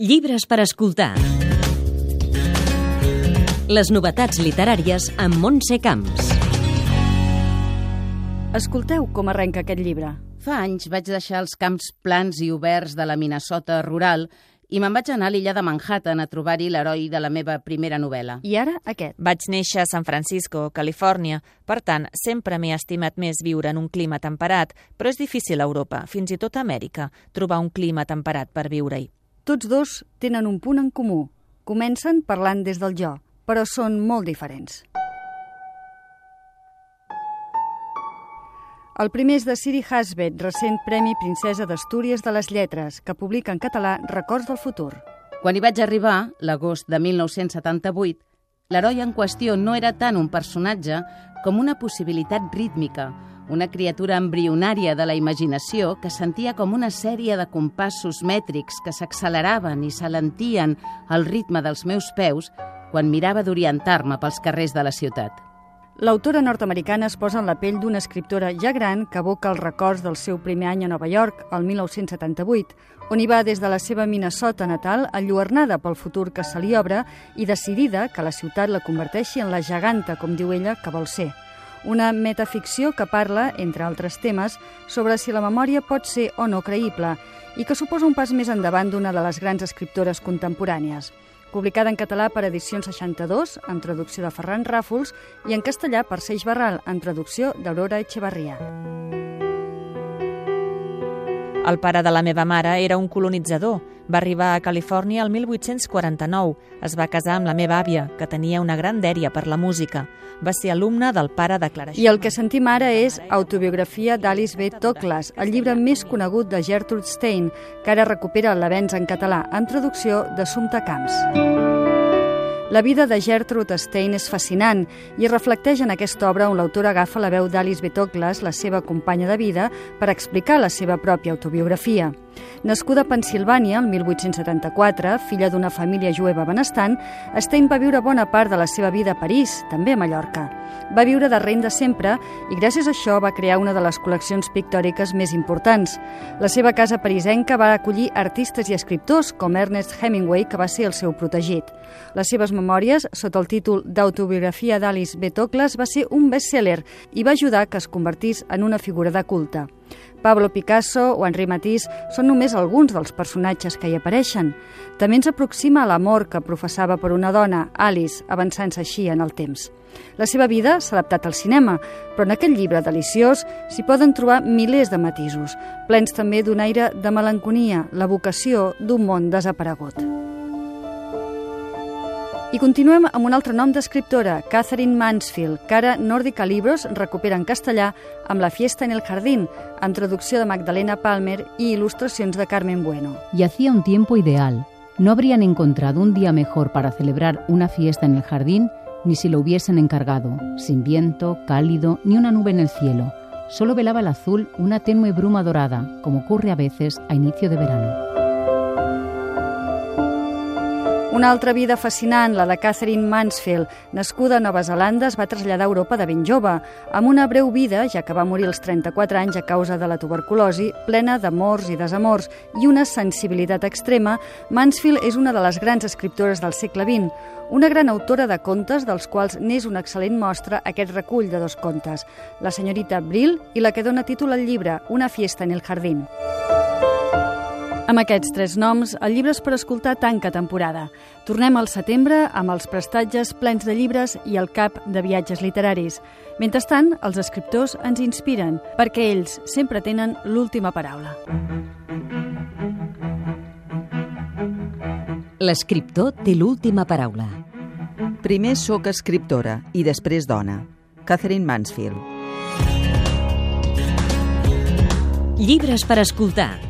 Llibres per escoltar. Les novetats literàries amb Montse Camps. Escolteu com arrenca aquest llibre. Fa anys vaig deixar els camps plans i oberts de la Minnesota rural i me'n vaig anar a l'illa de Manhattan a trobar-hi l'heroi de la meva primera novel·la. I ara aquest. Vaig néixer a San Francisco, Califòrnia. Per tant, sempre m'he estimat més viure en un clima temperat, però és difícil a Europa, fins i tot a Amèrica, trobar un clima temperat per viure-hi. Tots dos tenen un punt en comú. Comencen parlant des del jo, però són molt diferents. El primer és de Siri Hasbet, recent Premi Princesa d'Astúries de les Lletres, que publica en català Records del futur. Quan hi vaig arribar, l'agost de 1978, l'heroi en qüestió no era tant un personatge com una possibilitat rítmica, una criatura embrionària de la imaginació que sentia com una sèrie de compassos mètrics que s'acceleraven i s'alentien al ritme dels meus peus quan mirava d'orientar-me pels carrers de la ciutat. L'autora nord-americana es posa en la pell d'una escriptora ja gran que evoca els records del seu primer any a Nova York, el 1978, on hi va des de la seva Minnesota natal enlluernada pel futur que se li obre i decidida que la ciutat la converteixi en la geganta, com diu ella, que vol ser. Una metaficció que parla, entre altres temes, sobre si la memòria pot ser o no creïble i que suposa un pas més endavant d'una de les grans escriptores contemporànies publicada en català per Edicions 62, amb traducció de Ferran Ràfols, i en castellà per Seix Barral, amb traducció d'Aurora Echevarria. El pare de la meva mare era un colonitzador. Va arribar a Califòrnia el 1849. Es va casar amb la meva àvia, que tenia una gran dèria per la música. Va ser alumne del pare de Clara I el que sentim ara és Autobiografia d'Alice B. Toklas, el llibre més conegut de Gertrude Stein, que ara recupera l'avenç en català, en traducció de Sumta Camps. La vida de Gertrude Stein és fascinant i reflecteix en aquesta obra on l'autor agafa la veu d'Alice Betoklas, la seva companya de vida, per explicar la seva pròpia autobiografia. Nascuda a Pensilvània el 1874, filla d'una família jueva benestant, Stein va viure bona part de la seva vida a París, també a Mallorca. Va viure de renda sempre i gràcies a això va crear una de les col·leccions pictòriques més importants. La seva casa parisenca va acollir artistes i escriptors com Ernest Hemingway, que va ser el seu protegit. Les seves memòries, sota el títol d'Autobiografia d'Alice Betoklas, va ser un best-seller i va ajudar que es convertís en una figura de culte. Pablo Picasso o Henri Matisse són només alguns dels personatges que hi apareixen. També ens aproxima a l'amor que professava per una dona, Alice, avançant-se així en el temps. La seva vida s'ha adaptat al cinema, però en aquest llibre deliciós s'hi poden trobar milers de matisos, plens també d'un aire de melanconia, la vocació d'un món desaparegut. I continuem amb un altre nom d'escriptora, Catherine Mansfield, que ara Libros recupera en castellà La fiesta en el jardín, amb traducció de Magdalena Palmer i il·lustracions de Carmen Bueno. Y hacía un tiempo ideal. No habrían encontrado un día mejor para celebrar una fiesta en el jardín ni si lo hubiesen encargado, sin viento, cálido, ni una nube en el cielo. Solo velaba el azul una tenue bruma dorada, como ocurre a veces a inicio de verano. Una altra vida fascinant, la de Catherine Mansfield, nascuda a Nova Zelanda, es va traslladar a Europa de ben jove, amb una breu vida, ja que va morir als 34 anys a causa de la tuberculosi, plena d'amors i desamors i una sensibilitat extrema, Mansfield és una de les grans escriptores del segle XX, una gran autora de contes dels quals n'és una excel·lent mostra aquest recull de dos contes, La senyorita Brill i la que dona títol al llibre, Una fiesta en el jardín. Amb aquests tres noms, el Llibres per escoltar tanca temporada. Tornem al setembre amb els prestatges plens de llibres i el cap de viatges literaris. Mentrestant, els escriptors ens inspiren, perquè ells sempre tenen l'última paraula. L'escriptor té l'última paraula. Primer sóc escriptora i després dona. Catherine Mansfield. Llibres per escoltar.